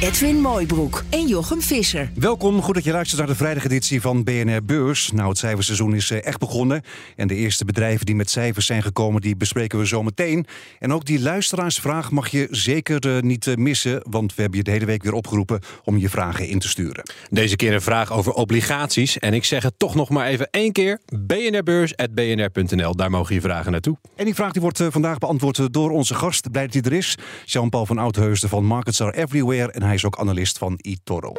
Edwin Mooibroek en Jochem Visser. Welkom, goed dat je luistert naar de vrijdageditie van BNR Beurs. Nou, het cijferseizoen is eh, echt begonnen. En de eerste bedrijven die met cijfers zijn gekomen, die bespreken we zo meteen. En ook die luisteraarsvraag mag je zeker eh, niet eh, missen. Want we hebben je de hele week weer opgeroepen om je vragen in te sturen. Deze keer een vraag over obligaties. En ik zeg het toch nog maar even één keer. bnrbeurs.bnr.nl, daar mogen je vragen naartoe. En die vraag die wordt vandaag beantwoord door onze gast. Blij dat hij er is. Jean-Paul van Oudheusden van Markets Are Everywhere. En hij is ook analist van eToro.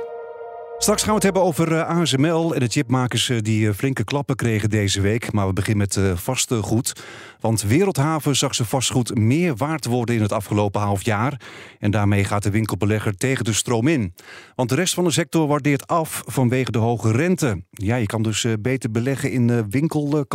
Straks gaan we het hebben over uh, ASML en de chipmakers uh, die uh, flinke klappen kregen deze week. Maar we beginnen met vastgoed. Want Wereldhaven zag zijn vastgoed meer waard worden in het afgelopen half jaar. En daarmee gaat de winkelbelegger tegen de stroom in. Want de rest van de sector waardeert af vanwege de hoge rente. Ja, je kan dus beter beleggen in winkel,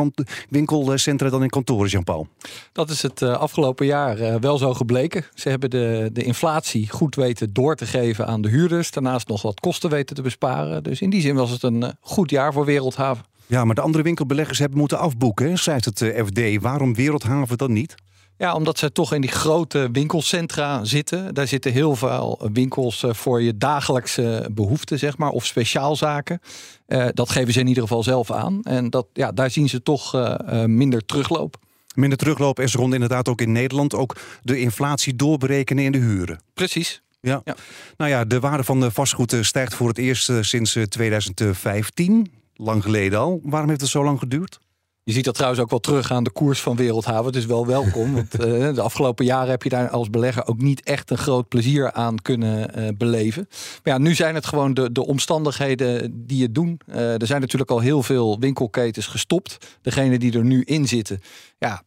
winkelcentra dan in kantoren, Jean-Paul. Dat is het afgelopen jaar wel zo gebleken. Ze hebben de, de inflatie goed weten door te geven aan de huurders. Daarnaast nog wat kosten weten te besparen besparen. Dus in die zin was het een eh, goed jaar voor Wereldhaven. Ja, maar de andere winkelbeleggers hebben moeten afboeken, schrijft het eh, FD. Waarom Wereldhaven dan niet? Ja, omdat ze toch in die grote winkelcentra zitten. Daar zitten heel veel winkels eh, voor je dagelijkse behoeften, zeg maar, of speciaalzaken. Uh, dat geven ze in ieder geval zelf aan. En dat, ja, daar zien ze toch uh, minder terugloop. Minder terugloop is rond inderdaad ook in Nederland ook de inflatie doorberekenen in de huren. Precies. Ja. ja. Nou ja, de waarde van de vastgoed eh, stijgt voor het eerst eh, sinds 2015. Eh, lang geleden al. Waarom heeft het zo lang geduurd? Je ziet dat trouwens ook wel terug aan de koers van Wereldhaven. Het is wel welkom. want de afgelopen jaren heb je daar als belegger ook niet echt een groot plezier aan kunnen beleven. Maar ja, nu zijn het gewoon de, de omstandigheden die het doen. er zijn natuurlijk al heel veel winkelketens gestopt. Degene die er nu in zitten, ja,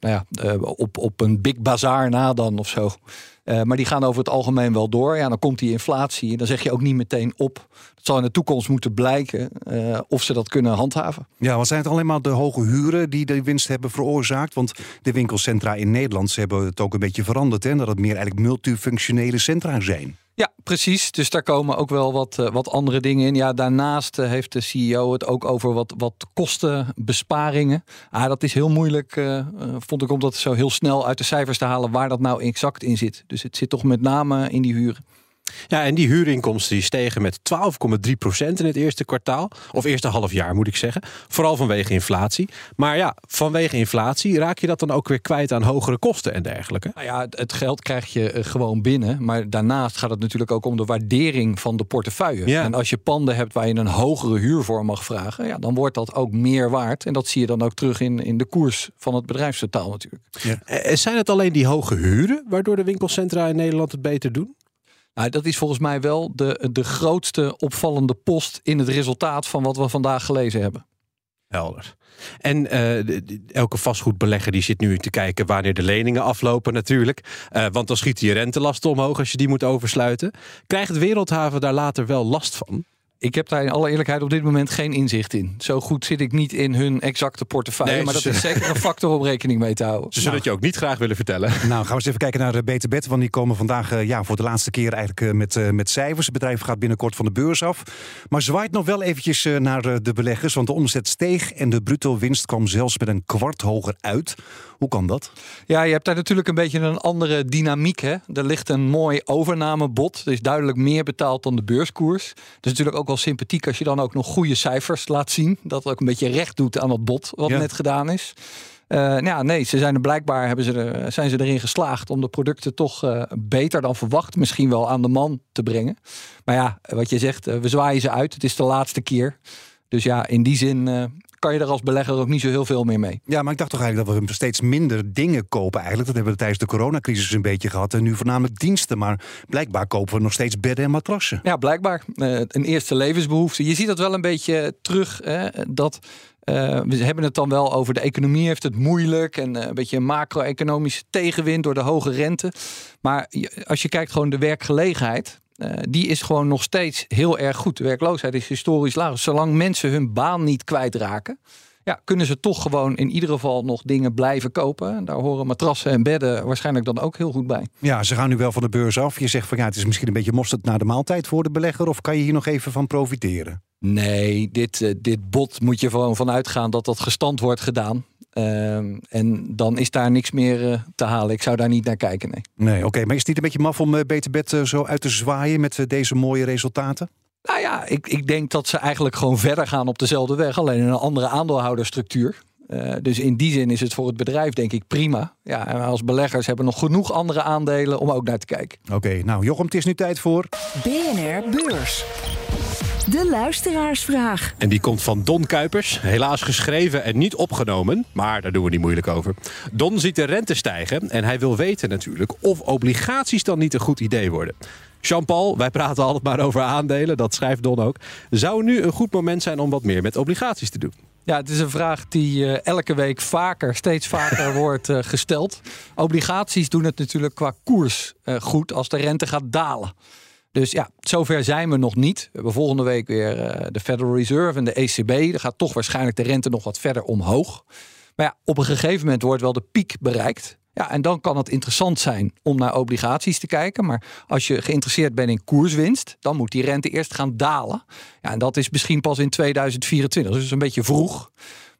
nou ja op, op een big bazaar na dan of zo. Uh, maar die gaan over het algemeen wel door. Ja, dan komt die inflatie. En dan zeg je ook niet meteen op. Het zal in de toekomst moeten blijken of ze dat kunnen handhaven. Ja, wat zijn het alleen maar de hoge huren die de winst hebben veroorzaakt? Want de winkelcentra in Nederland ze hebben het ook een beetje veranderd. Hè? Dat het meer eigenlijk multifunctionele centra zijn. Ja, precies. Dus daar komen ook wel wat, uh, wat andere dingen in. Ja, daarnaast uh, heeft de CEO het ook over wat, wat kostenbesparingen. Ah, dat is heel moeilijk, uh, vond ik, om dat zo heel snel uit de cijfers te halen waar dat nou exact in zit. Dus het zit toch met name in die huren. Ja, en die huurinkomsten die stegen met 12,3% in het eerste kwartaal. Of eerste half jaar moet ik zeggen. Vooral vanwege inflatie. Maar ja, vanwege inflatie raak je dat dan ook weer kwijt aan hogere kosten en dergelijke. Nou ja, het geld krijg je eh, gewoon binnen. Maar daarnaast gaat het natuurlijk ook om de waardering van de portefeuille. Ja. En als je panden hebt waar je een hogere huur voor mag vragen, ja, dan wordt dat ook meer waard. En dat zie je dan ook terug in, in de koers van het bedrijfstotaal natuurlijk. Ja. En zijn het alleen die hoge huren waardoor de winkelcentra in Nederland het beter doen? Nou, dat is volgens mij wel de, de grootste opvallende post in het resultaat van wat we vandaag gelezen hebben. Helder. En uh, elke vastgoedbelegger die zit nu te kijken wanneer de leningen aflopen natuurlijk. Uh, want dan schiet je rentelasten omhoog als je die moet oversluiten. Krijgt Wereldhaven daar later wel last van? Ik heb daar in alle eerlijkheid op dit moment geen inzicht in. Zo goed zit ik niet in hun exacte portefeuille. maar dat is zeker een factor om rekening mee te houden. Ze zullen het je ook niet graag willen vertellen. Nou, gaan we eens even kijken naar de Beter Bet. Want die komen vandaag uh, ja, voor de laatste keer eigenlijk uh, met, uh, met cijfers. Het bedrijf gaat binnenkort van de beurs af. Maar zwaait nog wel eventjes naar de beleggers. Want de omzet steeg en de bruto winst kwam zelfs met een kwart hoger uit. Hoe kan dat? Ja, je hebt daar natuurlijk een beetje een andere dynamiek. Hè? Er ligt een mooi overnamebod. Er is duidelijk meer betaald dan de beurskoers. Dat is natuurlijk ook wel sympathiek als je dan ook nog goede cijfers laat zien. Dat ook een beetje recht doet aan het bod wat net gedaan is. Uh, nou ja, nee, ze zijn er blijkbaar hebben ze er, zijn ze erin geslaagd om de producten toch uh, beter dan verwacht, misschien wel aan de man te brengen. Maar ja, wat je zegt, uh, we zwaaien ze uit. Het is de laatste keer. Dus ja, in die zin kan je er als belegger ook niet zo heel veel meer mee. Ja, maar ik dacht toch eigenlijk dat we steeds minder dingen kopen eigenlijk. Dat hebben we tijdens de coronacrisis een beetje gehad. En nu voornamelijk diensten. Maar blijkbaar kopen we nog steeds bedden en matrassen. Ja, blijkbaar. Uh, een eerste levensbehoefte. Je ziet dat wel een beetje terug. Hè, dat Uh, we hebben het dan wel over de economie heeft het moeilijk en uh, een beetje een macro-economische tegenwind door de hoge rente. Maar als je kijkt gewoon de werkgelegenheid, uh, die is gewoon nog steeds heel erg goed. De werkloosheid is historisch laag. Zolang mensen hun baan niet kwijtraken, ja, kunnen ze toch gewoon in ieder geval nog dingen blijven kopen. Daar horen matrassen en bedden waarschijnlijk dan ook heel goed bij. Ja, ze gaan nu wel van de beurs af. Je zegt van ja, het is misschien een beetje mosterd naar de maaltijd voor de belegger. Of kan je hier nog even van profiteren? Nee, dit, uh, dit bot moet je gewoon vanuit gaan dat dat gestand wordt gedaan. Uh, en dan is daar niks meer uh, te halen. Ik zou daar niet naar kijken, nee. Nee, oké. Okay. Maar is het niet een beetje maf om uh, Beter Bed zo uit te zwaaien met deze mooie resultaten? Nou ja, ik, ik denk dat ze eigenlijk gewoon verder gaan op dezelfde weg. Alleen in een andere aandeelhouderstructuur. Uh, dus in die zin is het voor het bedrijf denk ik prima. Ja, en als beleggers hebben nog genoeg andere aandelen om ook naar te kijken. Oké, okay, nou Jochem, het is nu tijd voor... BNR Beurs. De luisteraarsvraag. En die komt van Don Kuipers. Helaas geschreven en niet opgenomen. Maar daar doen we niet moeilijk over. Don ziet de rente stijgen. En hij wil weten natuurlijk of obligaties dan niet een goed idee worden. Jean-Paul, wij praten altijd maar over aandelen. Dat schrijft Don ook. Zou nu een goed moment zijn om wat meer met obligaties te doen? Ja, het is een vraag die uh, elke week vaker, steeds vaker wordt uh, gesteld. Obligaties doen het natuurlijk qua koers uh, goed als de rente gaat dalen. Dus ja, zover zijn we nog niet. We hebben volgende week weer de Federal Reserve en de ECB. Er gaat toch waarschijnlijk de rente nog wat verder omhoog. Maar ja, op een gegeven moment wordt wel de piek bereikt. Ja, en dan kan het interessant zijn om naar obligaties te kijken. Maar als je geïnteresseerd bent in koerswinst, dan moet die rente eerst gaan dalen. Ja, en dat is misschien pas in 2024, dus een beetje vroeg.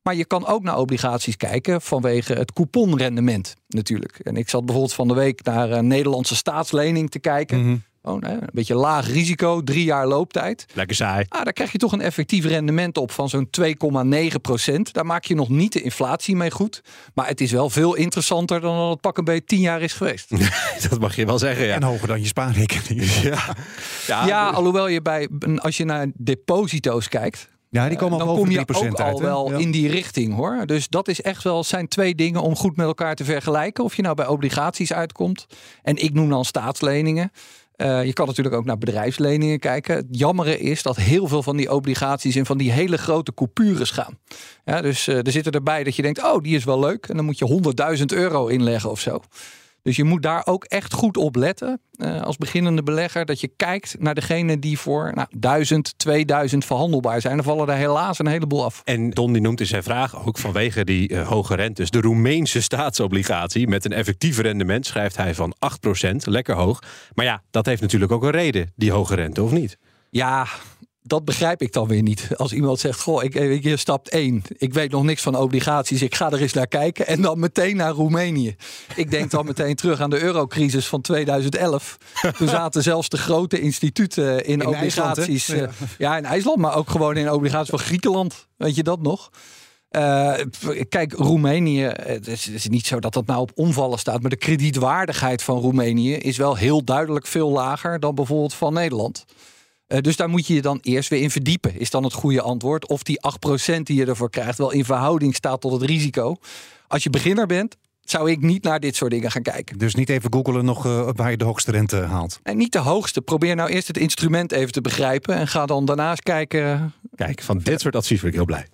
Maar je kan ook naar obligaties kijken vanwege het couponrendement natuurlijk. En ik zat bijvoorbeeld van de week naar een Nederlandse staatslening te kijken. -hmm. Oh, nee, een beetje laag risico, drie jaar looptijd. Lekker saai. Ah, daar krijg je toch een effectief rendement op van zo'n 2,9 procent. Daar maak je nog niet de inflatie mee goed. Maar het is wel veel interessanter dan dat het pak een beetje tien jaar is geweest. dat mag je wel zeggen, ja. En hoger dan je spaarrekening. ja. Ja, ja, alhoewel je bij, als je naar deposito's kijkt, ja, die komen dan al kom je ook uit, al wel ja. in die richting hoor. Dus dat is echt wel, zijn twee dingen om goed met elkaar te vergelijken. Of je nou bij obligaties uitkomt. En ik noem dan staatsleningen. Uh, je kan natuurlijk ook naar bedrijfsleningen kijken. Het jammere is dat heel veel van die obligaties in van die hele grote coupures gaan. Dus uh, er zitten erbij dat je denkt, oh, die is wel leuk. En dan moet je 100.000 euro inleggen of zo. Dus je moet daar ook echt goed op letten uh, als beginnende belegger. Dat je kijkt naar degene die voor nou, 1000, 2000 verhandelbaar zijn. Dan vallen er helaas een heleboel af. En Don die noemt in zijn vraag ook vanwege die uh, hoge rentes. De Roemeense staatsobligatie met een effectief rendement schrijft hij van 8%. Lekker hoog. Maar ja, dat heeft natuurlijk ook een reden, die hoge rente, of niet? Ja, dat begrijp ik dan weer niet. Als iemand zegt, goh, ik, ik stap 1. Ik weet nog niks van obligaties. Ik ga er eens naar kijken. En dan meteen naar Roemenië. Ik denk dan meteen terug aan de eurocrisis van 2011. Toen zaten zelfs de grote instituten in, in obligaties. IJsland, ja. ja, in IJsland, maar ook gewoon in obligaties van Griekenland. Weet je dat nog? Uh, kijk, Roemenië, het is, het is, niet zo dat dat nou op omvallen staat, maar de kredietwaardigheid van Roemenië is wel heel duidelijk veel lager dan bijvoorbeeld van Nederland. Uh, dus daar moet je je dan eerst weer in verdiepen, is dan het goede antwoord. Of die 8% die je ervoor krijgt wel in verhouding staat tot het risico. Als je beginner bent, zou ik niet naar dit soort dingen gaan kijken. Dus niet even googelen nog uh, waar je de hoogste rente haalt? En niet de hoogste. Probeer nou eerst het instrument even te begrijpen. En ga dan daarnaast kijken. Kijk, van dit soort advies ben ik heel blij.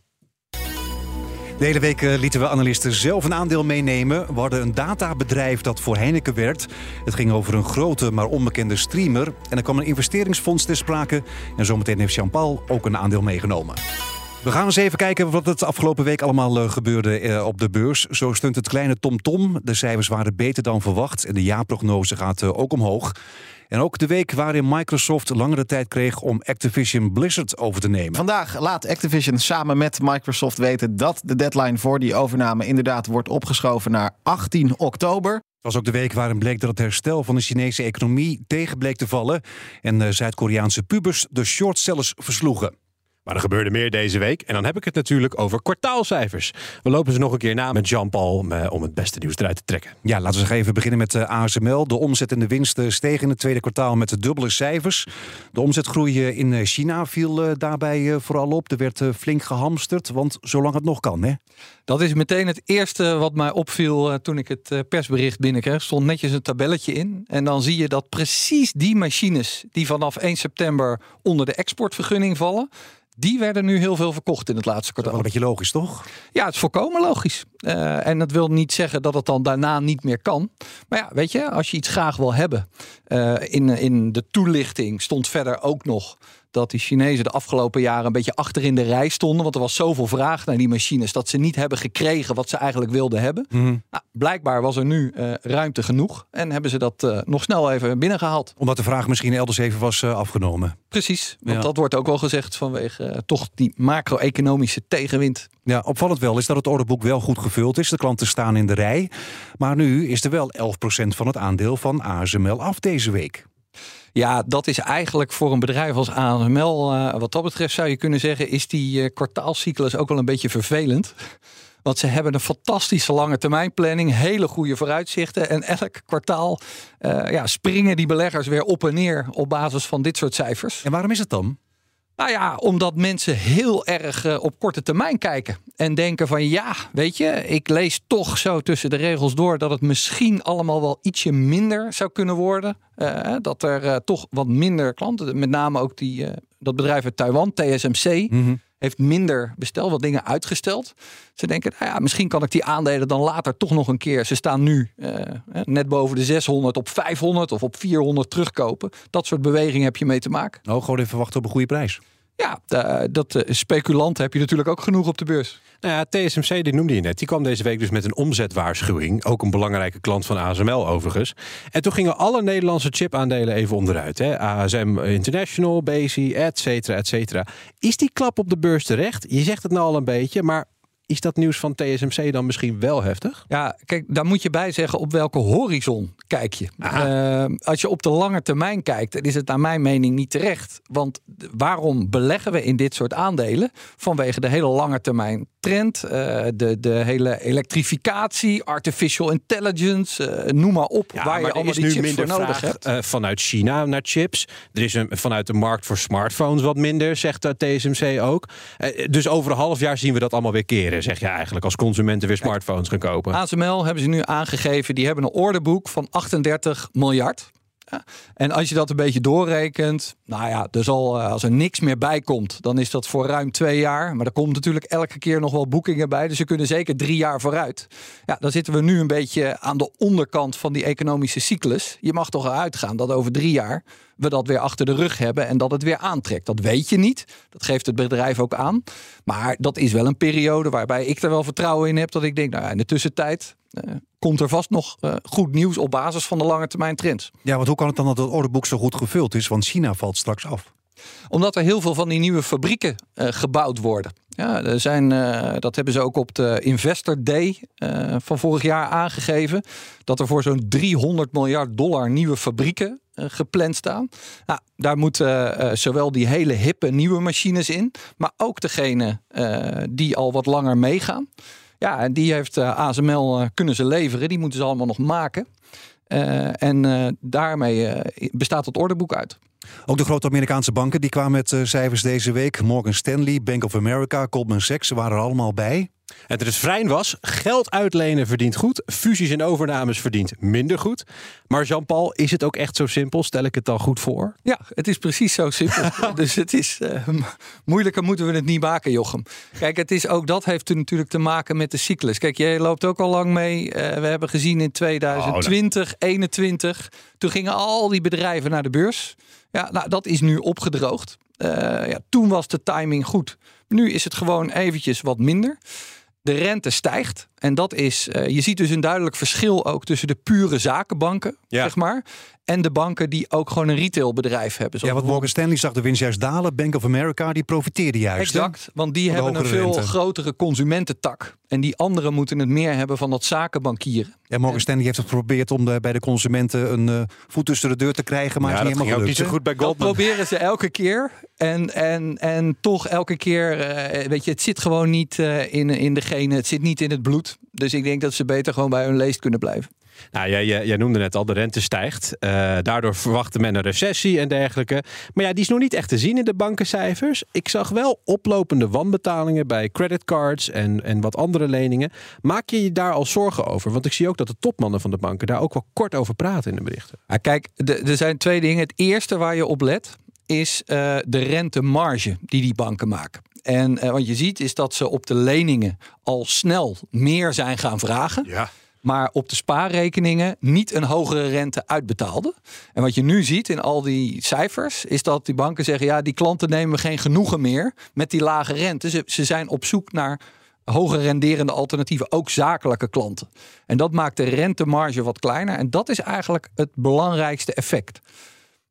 De hele week lieten we analisten zelf een aandeel meenemen. We hadden een databedrijf dat voor Heineken werkt. Het ging over een grote maar onbekende streamer. En er kwam een investeringsfonds ter sprake. En zometeen heeft Jean-Paul ook een aandeel meegenomen. We gaan eens even kijken wat het afgelopen week allemaal gebeurde op de beurs. Zo stond het kleine TomTom. De cijfers waren beter dan verwacht. En de jaarprognose gaat ook omhoog. En ook de week waarin Microsoft langere tijd kreeg om Activision Blizzard over te nemen. Vandaag laat Activision samen met Microsoft weten dat de deadline voor die overname inderdaad wordt opgeschoven naar 18 oktober. Het was ook de week waarin bleek dat het herstel van de Chinese economie tegen bleek te vallen. En Zuid-Koreaanse pubers de shortsellers versloegen. Maar er gebeurde meer deze week. En dan heb ik het natuurlijk over kwartaalcijfers. We lopen ze nog een keer na met Jean-Paul om het beste nieuws eruit te trekken. Ja, laten we eens even beginnen met de ASML. De omzet en de winst stegen in het tweede kwartaal met de dubbele cijfers. De omzetgroei in China viel daarbij vooral op. Er werd flink gehamsterd, want zolang het nog kan, hè? Dat is meteen het eerste wat mij opviel toen ik het persbericht binnenkreeg. stond netjes een tabelletje in. En dan zie je dat precies die machines die vanaf 1 september onder de exportvergunning vallen Die werden nu heel veel verkocht in het laatste Wel kwartaal. een beetje logisch, toch? Ja, het is volkomen logisch. Eh, en dat wil niet zeggen dat het dan daarna niet meer kan. Maar ja, weet je, als je iets graag wil hebben. eh, in, in de toelichting stond verder ook nog dat die Chinezen de afgelopen jaren een beetje achter in de rij stonden. Want er was zoveel vraag naar die machines dat ze niet hebben gekregen wat ze eigenlijk wilden hebben. Nou, blijkbaar was er nu eh, ruimte genoeg. En hebben ze dat eh, nog snel even binnengehaald. Omdat de vraag misschien elders even was eh, afgenomen. Precies, want Ja. dat wordt ook wel gezegd vanwege toch die macro-economische tegenwind. Ja, opvallend wel is dat het orderboek wel goed gevuld is. De klanten staan in de rij. Maar nu is er wel 11% van het aandeel van ASML af deze week. Ja, dat is eigenlijk voor een bedrijf als ASML, eh, wat dat betreft zou je kunnen zeggen, is die eh, kwartaalcyclus ook wel een beetje vervelend. Want ze hebben een fantastische lange termijn planning, hele goede vooruitzichten. En elk kwartaal eh, ja, springen die beleggers weer op en neer op basis van dit soort cijfers. En waarom is het dan? Nou ja, omdat mensen heel erg eh, op korte termijn kijken. En denken van ja, weet je, ik lees toch zo tussen de regels door dat het misschien allemaal wel ietsje minder zou kunnen worden. Eh, dat er eh, toch wat minder klanten, met name ook die, dat bedrijf uit Taiwan, TSMC, heeft minder bestel, wat dingen uitgesteld. Ze denken, nou ja, misschien kan ik die aandelen dan later toch nog een keer. Ze staan nu eh, net boven de 600 op 500 of op 400 terugkopen. Dat soort bewegingen heb je mee te maken. Nou, gewoon even wachten op een goede prijs. Ja, da- dat eh, speculanten heb je natuurlijk ook genoeg op de beurs. Nou ja, TSMC, die noemde je net, die kwam deze week dus met een omzetwaarschuwing. Ook een belangrijke klant van ASML overigens. En toen gingen alle Nederlandse chipaandelen even onderuit. Hè? ASM International, Besi, et cetera, et cetera. Is die klap op de beurs terecht? Je zegt het nou al een beetje, maar is dat nieuws van TSMC dan misschien wel heftig? Ja, kijk, daar moet je bij zeggen op welke horizon kijk je. Eh, als je op de lange termijn kijkt, dan is het naar mijn mening niet terecht. Want waarom beleggen we in dit soort aandelen? Vanwege de hele lange termijn trend, eh, de, de hele elektrificatie, artificial intelligence, eh, noem maar op, waar je allemaal die nu chips minder voor nodig vraag hebt. vanuit China naar chips. Er is een, vanuit de markt voor smartphones wat minder, zegt TSMC ook. Dus over een half jaar zien we dat allemaal weer keren, zeg je eigenlijk, als consumenten weer smartphones gaan kopen. ASML hebben ze nu aangegeven, die hebben een orderboek van 38 miljard. En als je dat een beetje doorrekent, nou ja, er zal, eh, als er niks meer bij komt, dan is dat voor ruim twee jaar. Maar er komt natuurlijk elke keer nog wel boekingen bij, dus ze kunnen zeker drie jaar vooruit. Ja, dan zitten we nu een beetje aan de onderkant van die economische cyclus. Je mag toch eruit gaan dat over drie jaar we dat weer achter de rug hebben en dat het weer aantrekt. Dat weet je niet. Dat geeft het bedrijf ook aan. Maar dat is wel een periode waarbij ik er wel vertrouwen in heb dat ik denk, nou ja, in de tussentijd komt er vast nog eh, goed nieuws op basis van de lange termijn trends. Ja, want hoe kan het dan dat het orderboek zo goed gevuld is? Want China valt straks af. Omdat er heel veel van die nieuwe fabrieken eh, gebouwd worden. Ja, er zijn, eh, dat hebben ze ook op de Investor Day eh, van vorig jaar aangegeven. Dat er voor zo'n 300 miljard dollar nieuwe fabrieken eh, gepland staan. Nou, daar moeten eh, zowel die hele hippe nieuwe machines in, maar ook degene eh, die al wat langer meegaan. Ja, en die heeft eh, ASML eh, kunnen ze leveren. Die moeten ze allemaal nog maken. Eh, en daarmee bestaat het orderboek uit. Ook de grote Amerikaanse banken die kwamen met cijfers deze week. Morgan Stanley, Bank of America, Goldman Sachs ze waren er allemaal bij. Het refrein was: geld uitlenen verdient goed, fusies en overnames verdient minder goed. Maar Jean-Paul, is het ook echt zo simpel? Stel ik het dan goed voor? Ja, het is precies zo simpel. dus het is eh, moeilijker moeten we het niet maken, Jochem. Kijk, het is ook dat heeft natuurlijk te maken met de cyclus. Kijk, jij loopt ook al lang mee. Eh, we hebben gezien in 2020, 21, toen gingen al die bedrijven naar de beurs. Ja, nou, dat is nu opgedroogd. Eh, ja, toen was de timing goed. Nu is het gewoon eventjes wat minder. De rente stijgt. En dat is, eh, je ziet dus een duidelijk verschil ook tussen de pure zakenbanken, Ja. zeg maar. En de banken die ook gewoon een retailbedrijf hebben. Ja, want Morgan Stanley zag de winst juist dalen. Bank of America die profiteerde juist. hè? Exact, want die Van hebben een veel rente. grotere consumententak. En die anderen moeten het meer hebben van dat zakenbankieren. En Morgan Stanley heeft het geprobeerd om de- bij de consumenten een eh, voet tussen de deur te krijgen. Maar ja, het is dat niet ging ook helemaal niet zo gelukt, goed bij Dat Goldman. proberen ze elke keer. En, en, en toch elke keer, eh, weet je, het zit gewoon niet eh, in, in de genen. Het zit niet in het bloed. Dus ik denk dat ze beter gewoon bij hun leest kunnen blijven. Nou, jij, jij, jij noemde net al, de rente stijgt. Eh, daardoor verwachtte men een recessie en dergelijke. Maar ja, die is nog niet echt te zien in de bankencijfers. Ik zag wel oplopende wanbetalingen bij creditcards en, en wat andere leningen. Maak je je daar al zorgen over? Want ik zie ook dat de topmannen van de banken daar ook wel kort over praten in de berichten. Kijk, er zijn twee dingen. Het eerste waar je op let is uh, de rentemarge die die banken maken. En uh, wat je ziet is dat ze op de leningen al snel meer zijn gaan vragen. Ja. Maar op de spaarrekeningen niet een hogere rente uitbetaalden. En wat je nu ziet in al die cijfers, is dat die banken zeggen: ja, die klanten nemen geen genoegen meer met die lage rente. Ze, ze zijn op zoek naar hoger renderende alternatieven, ook zakelijke klanten. En dat maakt de rentemarge wat kleiner. En dat is eigenlijk het belangrijkste effect.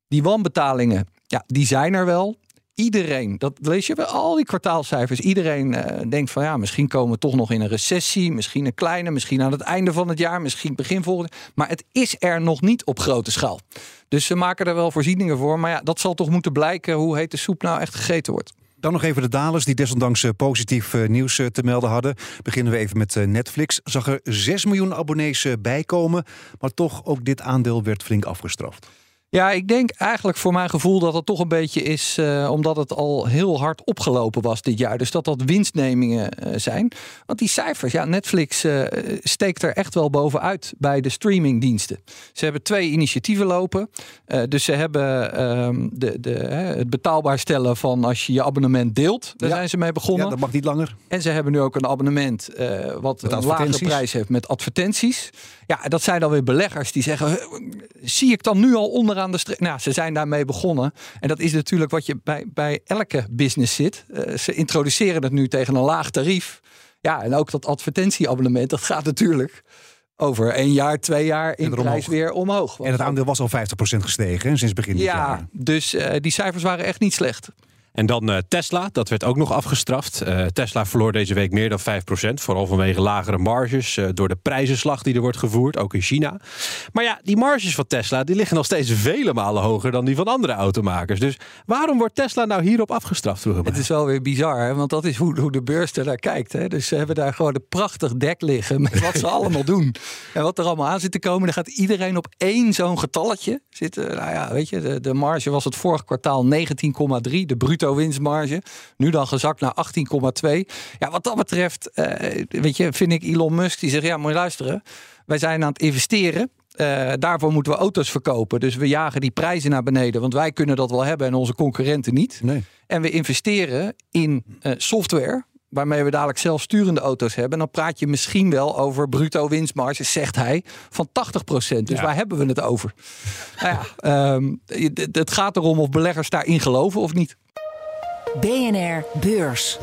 Die wanbetalingen, ja, die zijn er wel. Iedereen, dat lees je bij al die kwartaalcijfers. Iedereen uh, denkt van ja, misschien komen we toch nog in een recessie. Misschien een kleine, misschien aan het einde van het jaar, misschien begin volgende. Maar het is er nog niet op grote schaal. Dus ze maken er wel voorzieningen voor. Maar ja, dat zal toch moeten blijken hoe heet de soep nou echt gegeten wordt. Dan nog even de dalers die desondanks positief nieuws te melden hadden. Beginnen we even met Netflix. Zag er 6 miljoen abonnees bijkomen, maar toch ook dit aandeel werd flink afgestraft. Ja, ik denk eigenlijk voor mijn gevoel dat het toch een beetje is uh, omdat het al heel hard opgelopen was dit jaar. Dus dat dat winstnemingen uh, zijn. Want die cijfers, ja, Netflix uh, steekt er echt wel bovenuit bij de streamingdiensten. Ze hebben twee initiatieven lopen. dus ze hebben ehm, de, de, het betaalbaar stellen van als je je abonnement deelt. Daar ja. zijn ze mee begonnen. Ja, dat mag niet langer. En ze hebben nu ook een abonnement wat een lagere prijs heeft met advertenties. Ja, dat zijn dan weer beleggers die zeggen: zie ik dan nu al onderaan aan de streep. Nou, ze zijn daarmee begonnen. En dat is natuurlijk wat je bij, bij elke business zit. Uh, ze introduceren het nu tegen een laag tarief. Ja, en ook dat advertentieabonnement, dat gaat natuurlijk over één jaar, twee jaar in prijs weer omhoog. En het aandeel was al 50% gestegen hè, sinds begin dit ja, jaar. dus uh, die cijfers waren echt niet slecht. En dan uh, Tesla, dat werd ook nog afgestraft. Uh, Tesla verloor deze week meer dan 5%, vooral vanwege lagere marges, uh, door de prijzenslag die er wordt gevoerd, ook in China. Maar ja, die marges van Tesla die liggen nog steeds vele malen hoger dan die van andere automakers. Dus waarom wordt Tesla nou hierop afgestraft? Het is wel weer bizar, hè? want dat is hoe, hoe de beurs er naar kijkt. Hè? Dus ze hebben daar gewoon een prachtig dek liggen met wat ze allemaal doen. En wat er allemaal aan zit te komen, dan gaat iedereen op één zo'n getalletje zitten. Nou ja, weet je, de, de marge was het vorig kwartaal 19,3, de bruto winstmarge. Nu dan gezakt naar 18,2. Ja, wat dat betreft, uh, weet je, vind ik Elon Musk die zegt: ja, moet je luisteren. Wij zijn aan het investeren. Uh, daarvoor moeten we auto's verkopen. Dus we jagen die prijzen naar beneden. Want wij kunnen dat wel hebben en onze concurrenten niet. Nee. En we investeren in uh, software. Waarmee we dadelijk zelfsturende auto's hebben. En dan praat je misschien wel over bruto winstmarges, zegt hij, van 80%. Dus Ja. waar hebben we het over? nou ja, um, het gaat erom of beleggers daarin geloven of niet. BNR Beurs.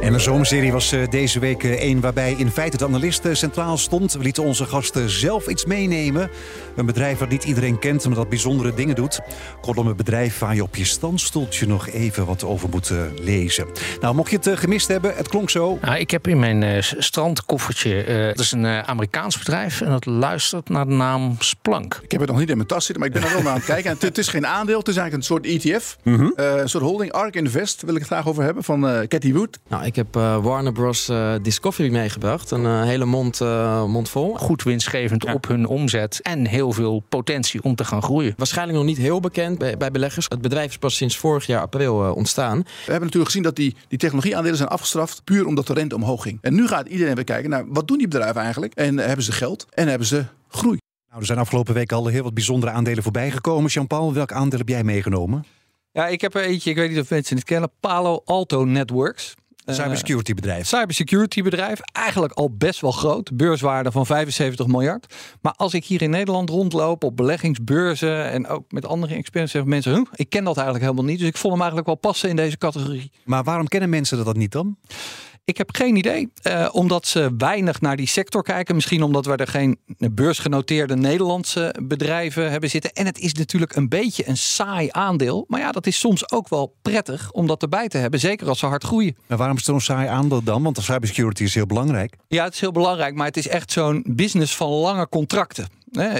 En een zomerserie was uh, deze week uh, een waarbij in feite de analist uh, centraal stond. We lieten onze gasten zelf iets meenemen. Een bedrijf dat niet iedereen kent, maar dat bijzondere dingen doet. Kortom, een bedrijf waar je op je standstoeltje nog even wat over moet lezen. Nou, mocht je het gemist hebben, het klonk zo. Nou, ik heb in mijn strandkoffertje, het is een Amerikaans bedrijf en dat luistert naar de naam Splunk. Ik heb het nog niet in mijn tas zitten, maar ik ben er wel naar aan het kijken. En het, het is geen aandeel, het is eigenlijk een soort ETF. Mhm. een soort holding, ARK Invest, wil ik het graag over hebben, van Cathy Wood. Nou, ik heb uh, Warner Bros. Uh, Discovery meegebracht. Een uh, hele mond, mond vol. Goed winstgevend ja. op hun omzet. En heel veel potentie om te gaan groeien. Waarschijnlijk nog niet heel bekend bij, bij beleggers. Het bedrijf is pas sinds vorig jaar april ontstaan. We hebben natuurlijk gezien dat die, die technologieaandelen zijn afgestraft. Puur omdat de rente omhoog ging. En nu gaat iedereen weer kijken naar wat doen die bedrijven eigenlijk. En hebben ze geld en hebben ze groei. Nou, er zijn afgelopen weken al heel wat bijzondere aandelen voorbij gekomen. Jean-Paul, welk aandeel heb jij meegenomen? Ja, ik heb er eentje, ik weet niet of mensen het kennen. Palo Alto Networks. Cybersecurity bedrijf. Cybersecurity bedrijf. Eigenlijk al best wel groot. Beurswaarde van 75 miljard. Maar als ik hier in Nederland rondloop op beleggingsbeurzen en ook met andere experts zeggen mensen, huh, ik ken dat eigenlijk helemaal niet. Dus ik vond hem eigenlijk wel passen in deze categorie. Maar waarom kennen mensen dat niet dan? Ik heb geen idee. Uh, omdat ze weinig naar die sector kijken. Misschien omdat we er geen beursgenoteerde Nederlandse bedrijven hebben zitten. En het is natuurlijk een beetje een saai aandeel. Maar ja, dat is soms ook wel prettig om dat erbij te hebben. Zeker als ze hard groeien. Maar waarom is het zo'n saai aandeel dan? Want de cybersecurity is heel belangrijk. Ja, het is heel belangrijk. Maar het is echt zo'n business van lange contracten.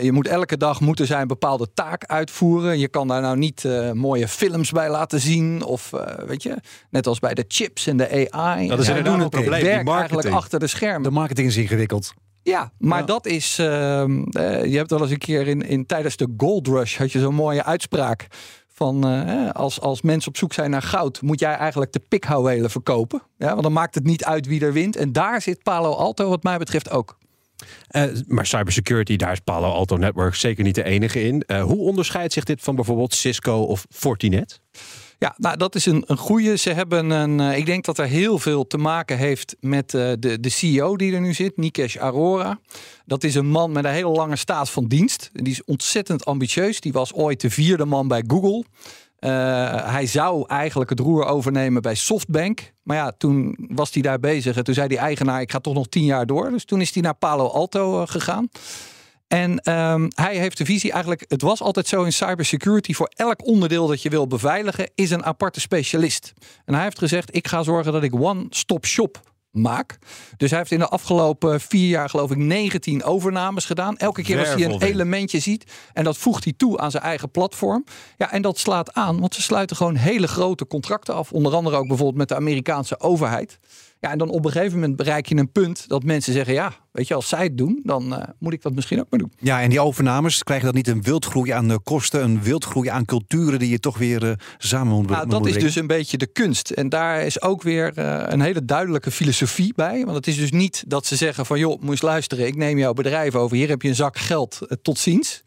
Je moet elke dag moeten zij een bepaalde taak uitvoeren. Je kan daar nou niet uh, mooie films bij laten zien. Of uh, weet je, net als bij de chips en de AI. Dat is inderdaad een het probleem, werk die eigenlijk marketing. achter de schermen. De marketing is ingewikkeld. Ja, maar Ja. dat is. ehm, eh, je hebt wel eens een keer in, in tijdens de Gold Rush had je zo'n mooie uitspraak. Van eh, als, als mensen op zoek zijn naar goud, moet jij eigenlijk de pikhouwelen verkopen. Ja, want dan maakt het niet uit wie er wint. En daar zit Palo Alto, wat mij betreft, ook. Uh, maar cybersecurity, daar is Palo Alto Networks zeker niet de enige in. Uh, hoe onderscheidt zich dit van bijvoorbeeld Cisco of Fortinet? Ja, nou, dat is een, een goede. Ze hebben een. Uh, ik denk dat er heel veel te maken heeft met de, de CEO die er nu zit, Nikesh Arora. Dat is een man met een hele lange staat van dienst. Die is ontzettend ambitieus. Die was ooit de vierde man bij Google. Uh, hij zou eigenlijk het roer overnemen bij Softbank. Maar ja, toen was hij daar bezig. En toen zei die eigenaar: Ik ga toch nog tien jaar door. Dus toen is hij naar Palo Alto gegaan. En um, hij heeft de visie eigenlijk, het was altijd zo in cybersecurity, voor elk onderdeel dat je wil beveiligen, is een aparte specialist. En hij heeft gezegd, ik ga zorgen dat ik one-stop shop maak. Dus hij heeft in de afgelopen vier jaar geloof ik 19 overnames gedaan. Elke keer als hij een elementje ziet en dat voegt hij toe aan zijn eigen platform. Ja, en dat slaat aan, want ze sluiten gewoon hele grote contracten af. Onder andere ook bijvoorbeeld met de Amerikaanse overheid. Ja, en dan op een gegeven moment bereik je een punt dat mensen zeggen: ja, weet je, als zij het doen, dan uh, moet ik dat misschien ook maar doen. Ja, en die overnames krijgen dat niet een wildgroei aan kosten, een wildgroei aan culturen die je toch weer uh, samen moet nou, Dat is dus een beetje de kunst. En daar is ook weer uh, een hele duidelijke filosofie bij. Want het is dus niet dat ze zeggen: van joh, moet eens luisteren, ik neem jouw bedrijf over, hier heb je een zak geld, tot ziens.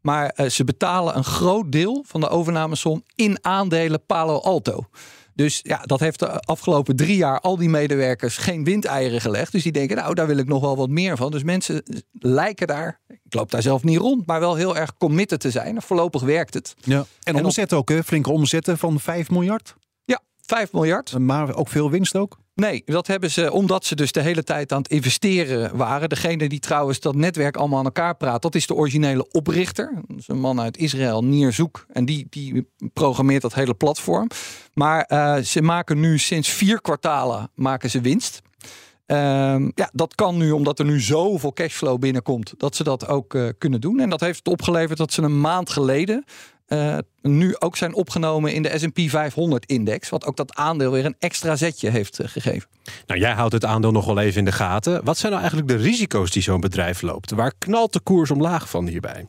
Maar ze betalen een groot deel van de overnamesom in aandelen Palo Alto. Dus ja, dat heeft de afgelopen drie jaar al die medewerkers geen windeieren gelegd. Dus die denken, nou, daar wil ik nog wel wat meer van. Dus mensen lijken daar, ik loop daar zelf niet rond, maar wel heel erg committed te zijn. Voorlopig werkt het. Ja. En, en omzet ook, hè? flinke omzetten van 5 miljard? Ja, 5 miljard. Maar ook veel winst ook? Nee, dat hebben ze omdat ze dus de hele tijd aan het investeren waren. Degene die trouwens dat netwerk allemaal aan elkaar praat, dat is de originele oprichter. Dat is een man uit Israël, Nier Zoek. En die, die programmeert dat hele platform. Maar uh, ze maken nu sinds vier kwartalen maken ze winst. Um, ja, dat kan nu omdat er nu zoveel cashflow binnenkomt, dat ze dat ook uh, kunnen doen. En dat heeft opgeleverd dat ze een maand geleden uh, nu ook zijn opgenomen in de S&P 500-index. Wat ook dat aandeel weer een extra zetje heeft uh, gegeven. Nou, jij houdt het aandeel nog wel even in de gaten. Wat zijn nou eigenlijk de risico's die zo'n bedrijf loopt? Waar knalt de koers omlaag van hierbij?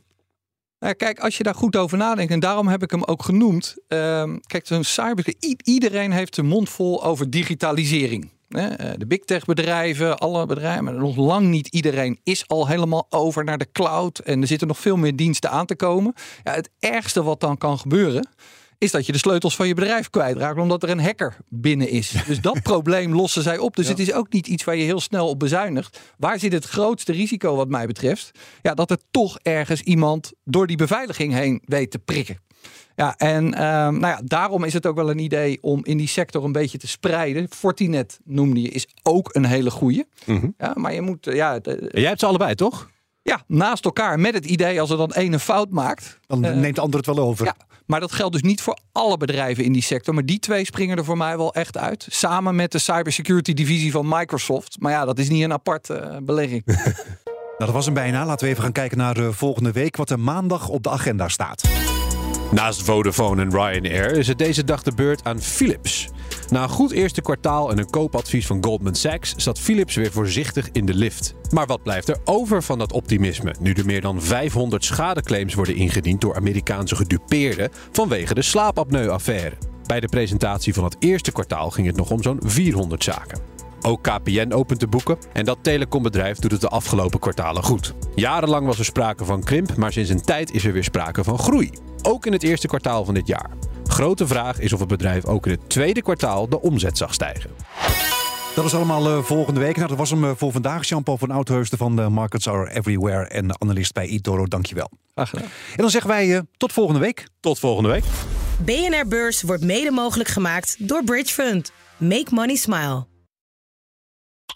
Nou, kijk, als je daar goed over nadenkt, en daarom heb ik hem ook genoemd. Uh, kijk, zo'n cyber. Iedereen heeft de mond vol over digitalisering. Eh, de big tech bedrijven, alle bedrijven, maar nog lang niet iedereen is al helemaal over naar de cloud. En er zitten nog veel meer diensten aan te komen. Ja, het ergste wat dan kan gebeuren, is dat je de sleutels van je bedrijf kwijtraakt omdat er een hacker binnen is. Dus dat probleem lossen zij op. Dus ja. het is ook niet iets waar je heel snel op bezuinigt. Waar zit het grootste risico wat mij betreft? Ja, dat er toch ergens iemand door die beveiliging heen weet te prikken. Ja, en um, nou ja, daarom is het ook wel een idee om in die sector een beetje te spreiden. Fortinet noemde je, is ook een hele goeie. Mm -hmm. Ja, maar je moet... Ja, de, Jij hebt ze allebei, toch? Ja, naast elkaar met het idee als er dan één een fout maakt. Dan uh, neemt de ander het wel over. Ja, maar dat geldt dus niet voor alle bedrijven in die sector. Maar die twee springen er voor mij wel echt uit. Samen met de cybersecurity divisie van Microsoft. Maar ja, dat is niet een aparte uh, belegging. nou, dat was hem bijna. Laten we even gaan kijken naar uh, volgende week. Wat er maandag op de agenda staat. Naast Vodafone en Ryanair is het deze dag de beurt aan Philips. Na een goed eerste kwartaal en een koopadvies van Goldman Sachs zat Philips weer voorzichtig in de lift. Maar wat blijft er over van dat optimisme nu er meer dan 500 schadeclaims worden ingediend door Amerikaanse gedupeerden vanwege de slaapapneu-affaire? Bij de presentatie van het eerste kwartaal ging het nog om zo'n 400 zaken. Ook KPN opent de boeken en dat telecombedrijf doet het de afgelopen kwartalen goed. Jarenlang was er sprake van krimp, maar sinds een tijd is er weer sprake van groei. Ook in het eerste kwartaal van dit jaar. Grote vraag is of het bedrijf ook in het tweede kwartaal de omzet zag stijgen. Dat is allemaal uh, volgende week. Nou, dat was hem uh, voor vandaag. Jean-Paul van Oudheusden van de Markets Are Everywhere en analist bij eToro. Dankjewel. Graag gedaan. En dan zeggen wij uh, tot volgende week. Tot volgende week. BNR Beurs wordt mede mogelijk gemaakt door Bridge Fund. Make money smile.